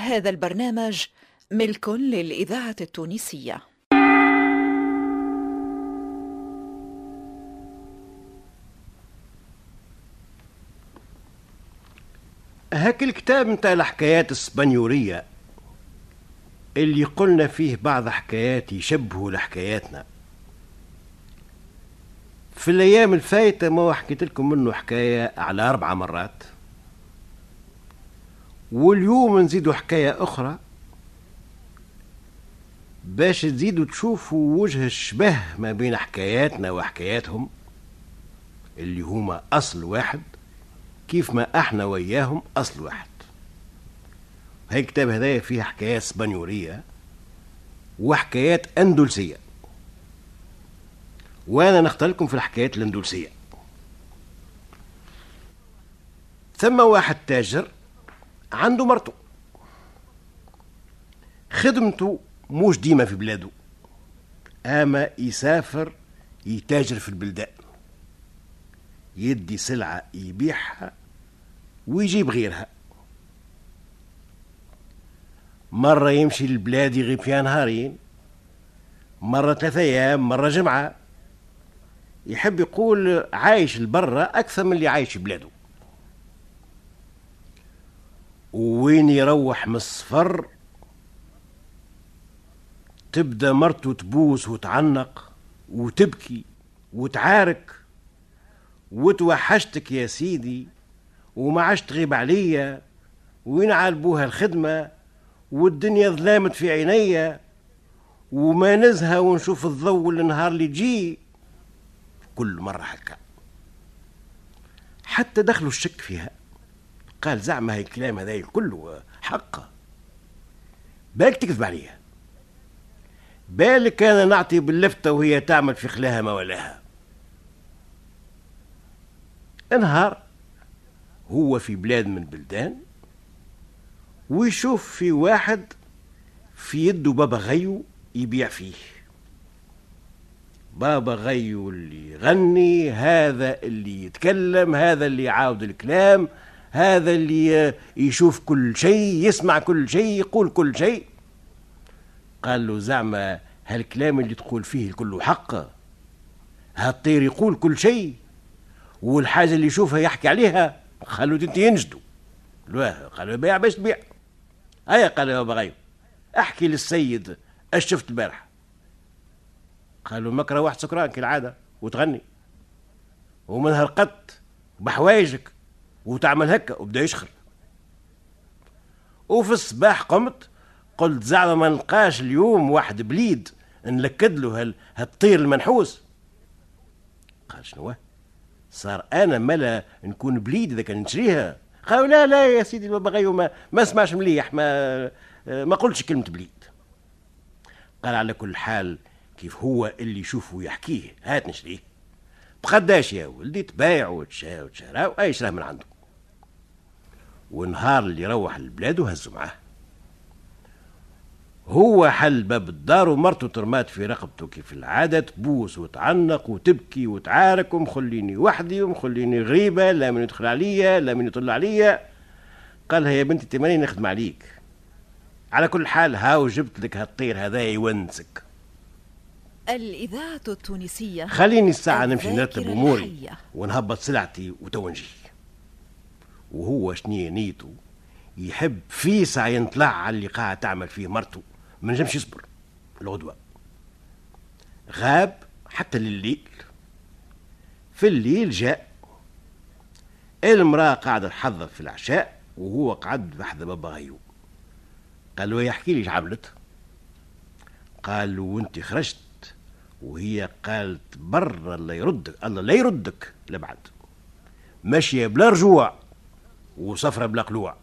هذا البرنامج ملك للإذاعة التونسية. هاك الكتاب نتاع الحكايات الاسبانيورية اللي قلنا فيه بعض حكايات يشبهوا لحكاياتنا. في الأيام الفايتة ما حكيت لكم منه حكاية على أربع مرات. واليوم نزيدوا حكاية أخرى باش تزيدوا تشوفوا وجه الشبه ما بين حكاياتنا وحكاياتهم اللي هما أصل واحد كيف ما إحنا وياهم أصل واحد. هاي الكتاب هذايا فيه حكايات اسبانيورية وحكايات أندلسية. وأنا نختار لكم في الحكايات الأندلسية. ثم واحد تاجر عنده مرته. خدمته موش ديما في بلاده. أما يسافر يتاجر في البلدان. يدي سلعة يبيعها ويجيب غيرها. مرة يمشي للبلاد يغيب فيها نهارين. مرة ثلاثة أيام مرة جمعة. يحب يقول عايش لبرا أكثر من اللي عايش في بلاده. وين يروح من السفر تبدأ مرته تبوس وتعنق وتبكي وتعارك. وتوحشتك يا سيدي وما عادش تغيب عليا. وين عالبوها الخدمة والدنيا ظلامت في عينيا. وما نزهى ونشوف الضوء النهار اللي تجي كل مرة هكا. حتى دخلوا الشك فيها. قال زعما هاي الكلام هذا كله حقه. بالك تكذب عليها بالك أنا نعطي باللفتة وهي تعمل في خلاها ما ولاها. انهار. هو في بلاد من بلدان ويشوف في واحد في يده بابا غيو يبيع فيه. بابا غيو اللي يغني هذا اللي يتكلم هذا اللي يعاود الكلام. هذا اللي يشوف كل شيء يسمع كل شيء يقول كل شيء. قال له زعما هالكلام اللي تقول فيه كله حق. هالطير يقول كل شيء والحاجة اللي يشوفها يحكي عليها خلوا انت ينجدوا. قالوا بيع باش تبيع. هيا قال يا غيب احكي للسيد اش شفت البارح قالوا مكره واحد سكران كالعادة وتغني. ومنها رقدت بحوايجك. وتعمل هكا وبدأ يشخر. وفي الصباح قمت قلت زعما ما نلقاش اليوم واحد بليد نلكد له هالطير المنحوس. قال شنو صار أنا ملا نكون بليد إذا كان نشريها. قالوا لا لا يا سيدي البابا ما ما سمعش مليح ما ما قلتش كلمة بليد. قال على كل حال كيف هو اللي يشوفه يحكيه هات نشريه. بقداش يا ولدي؟ تبايع وتشا وتشرا وأي شراه من عنده. ونهار اللي روح البلاد وهزوا معاه. هو حل باب الدار ومرته ترمات في رقبته كيف العادة تبوس وتعنق وتبكي وتعارك ومخليني وحدي ومخليني غريبة لا من يدخل عليا لا من يطل عليا. قالها يا بنتي تماني نخدم عليك. على كل حال هاو جبت لك هالطير هذا يونسك. الإذاعة التونسية خليني الساعة نمشي نرتب أموري ونهبط سلعتي وتونجي وهو شنية نيته يحب في ساعة ينطلع على اللي قاعد تعمل فيه مرته ما نجمش يصبر. الغدوة غاب حتى لليل. في الليل جاء. المرأة قاعدة تحضر في العشاء وهو قعد بحذا بابا غيو قال له يحكي لي عملت؟ قال له وأنت خرجت. وهي قالت برا الله يردك الله لا يردك لبعد ماشية بلا رجوع. وسفرة بلا قلوع.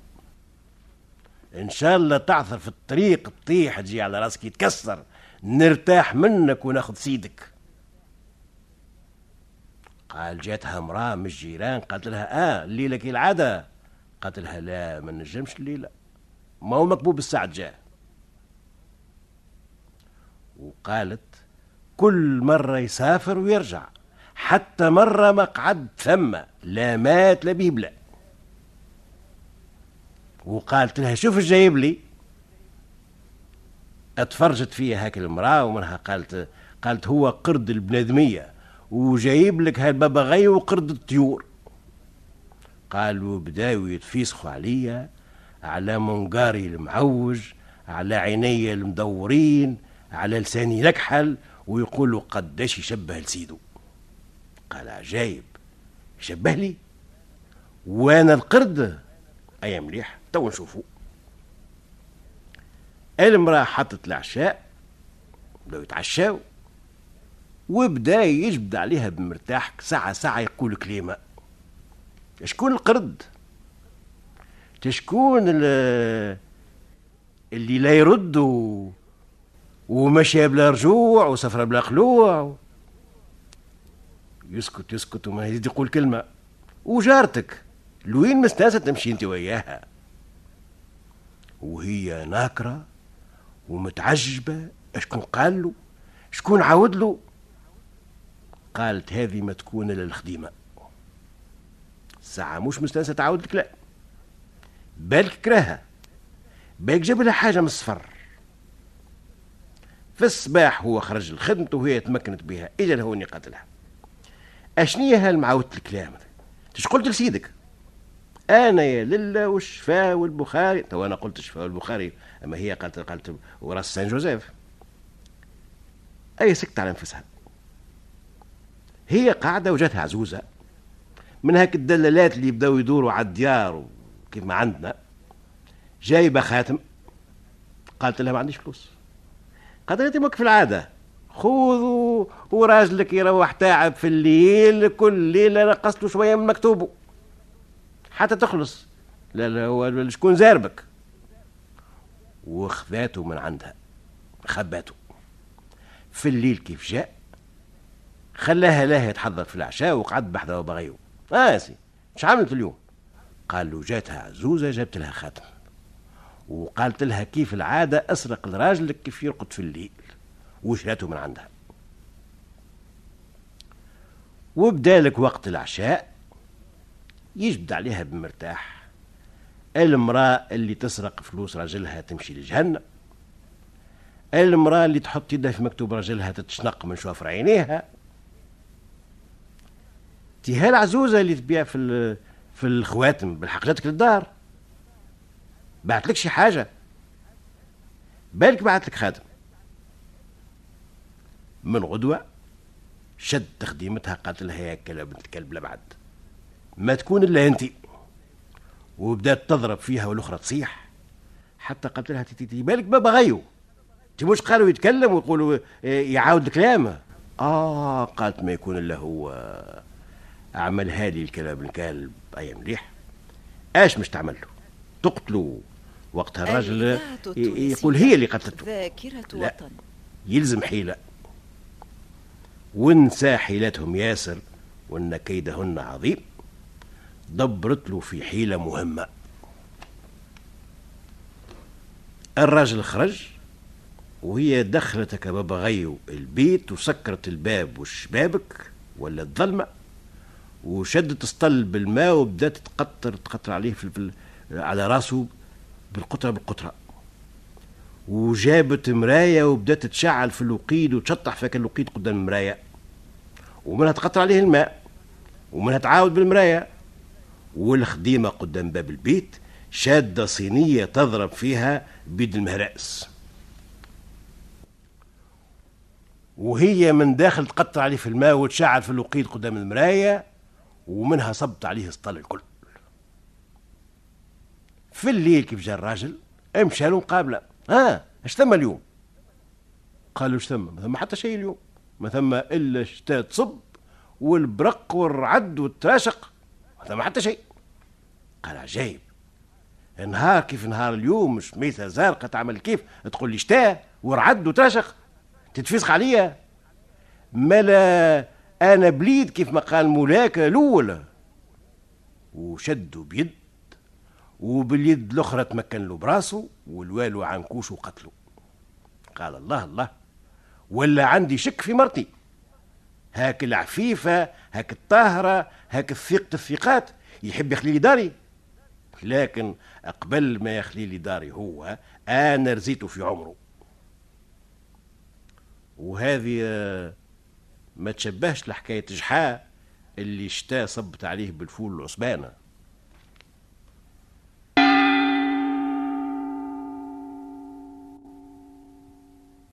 إن شاء الله تعثر في الطريق تطيح تجي على راسك يتكسر. نرتاح منك وناخذ سيدك. قال جاتها امرأة من الجيران قالت لها آه الليلة كي العادة. قالت لها لا ما نجمش الليلة. ما هو مكبوب الساعة جاء وقالت كل مرة يسافر ويرجع. حتى مرة مقعد ثم لا مات لا بيبلع وقالت لها شوف جايب لي. أتفرجت فيها هاك المرأة ومنها قالت قالت هو قرد البنادمية وجايب لك هالببغي وقرد الطيور. قالوا بداوا يتفيسخوا عليا على منقاري المعوج على عيني المدورين على لساني نكحل ويقولوا قداش يشبه لسيدو. قال عجايب يشبه لي؟ وأنا القرد؟ أي مليح؟ تو نشوفوا المرأة حطت العشاء بداو يتعشاو وبدا يجبد عليها بمرتاح ساعة ساعة يقول كلمة شكون القرد؟ تشكون اللي لا يرد و... ومشى بلا رجوع وسفر بلا خلوع. يسكت يسكت وما يزيد يقول كلمة. وجارتك لوين مستانسة تمشي انت وياها؟ وهي ناكرة ومتعجبة شكون قال له؟ شكون عاود له؟ قالت هذه ما تكون إلا الخديمة. ساعة مش مستانسة تعاود الكلام بالك كراها بالك جاب لها حاجة من الصفر. في الصباح هو خرج لخدمته وهي تمكنت بها. اجا لهوني قتلها أشنية هالمعاودة الكلام؟ إيش قلت لسيدك؟ أنا يا لله والشفاء والبخاري تو أنا قلت الشفاء والبخاري أما هي قالت قالت وراس سان جوزيف. أي سكت على نفسها هي قاعدة وجاتها عزوزة. من هاك الدلالات اللي يبداو يدوروا على الديار كيف ما عندنا. جايبة خاتم. قالت لها ما عنديش فلوس. قالت لها أنت في العادة. خذ وراجلك يروح تعب في الليل كل ليلة نقصت شوية من مكتوبه. حتى تخلص. لا لا هو شكون زاربك. وخذاته من عندها. خباته. في الليل كيف جاء خلاها لا يتحضر في العشاء وقعد بحذا وبغيو. آه سي مش عملت اليوم. قال له جاتها عزوزة جابت لها خاتم. وقالت لها كيف العادة أسرق لراجلك كيف يرقد في الليل. وشراته من عندها. وبدالك وقت العشاء يجبد عليها بمرتاح. المرأة اللي تسرق فلوس راجلها تمشي لجهنم. المرأة اللي تحط يدها في مكتوب راجلها تتشنق من شوفر عينيها. تي هالعزوزة اللي تبيع في في الخواتم بالحق جاتك للدار. بعت لك شي حاجة؟ بالك بعت لك خاتم من غدوة شد تخديمتها قالت لها يا كلب بنت كلب لبعد. ما تكون إلا أنت. وبدأت تضرب فيها والأخرى تصيح. حتى قالت لها تي بالك بابا غيو. انت مش قالوا يتكلم ويقولوا إيه، يعاود الكلام آه قالت ما يكون إلا هو. عملها لي الكلام الكلب أي مليح. أش مش تعمل له؟ تقتلوا وقتها الراجل يقول هي اللي قتلته. ذاكرة لا. وطن. يلزم حيلة. ونسى حيلتهم ياسر وإن كيدهن عظيم. دبرت له في حيلة مهمة. الراجل خرج وهي دخلت كبابغيو البيت وسكرت الباب والشبابك ولا الظلمة؟ وشدت اسطل بالماء وبدات تقطر تقطر عليه في على راسه بالقطرة بالقطرة. وجابت مراية وبدات تشعل في الوقيد وتشطح في الوقيد قدام المراية. ومنها تقطر عليه الماء ومنها تعاود بالمراية. والخديمة قدام باب البيت شادة صينية تضرب فيها بيد المهرأس. وهي من داخل تقطر عليه في الماء وتشعل في الوقيد قدام المراية ومنها صبت عليه سطل الكل. في الليل كيف جاء الراجل؟ امشى له مقابلة. ها اش ثم اليوم؟ قالوا اش ثم؟ ما ثم حتى شيء اليوم. ما ثم إلا شتاء تصب والبرق والرعد والتراشق. ما ثم حتى شيء. قال عجيب نهار كيف نهار اليوم مش ميتة زارقة تعمل كيف؟ تقول لي شتاء ورعد وتراشق تتفسخ عليا. ملا أنا بليد كيف ما قال مولاك الأول. وشدوا بيد وباليد الأخرى تمكن له براسه والوالو عنكوش وقتله قال الله الله. ولا عندي شك في مرتي. هاك العفيفة هاك الطاهرة هاك الثقة الثقات. يحب يخلي لي داري. لكن قبل ما يخلي لي داري هو أنا رزيته في عمره. وهذه آه، ما تشبهش لحكايه جحا اللي شتا صبت عليه بالفول العصبانة.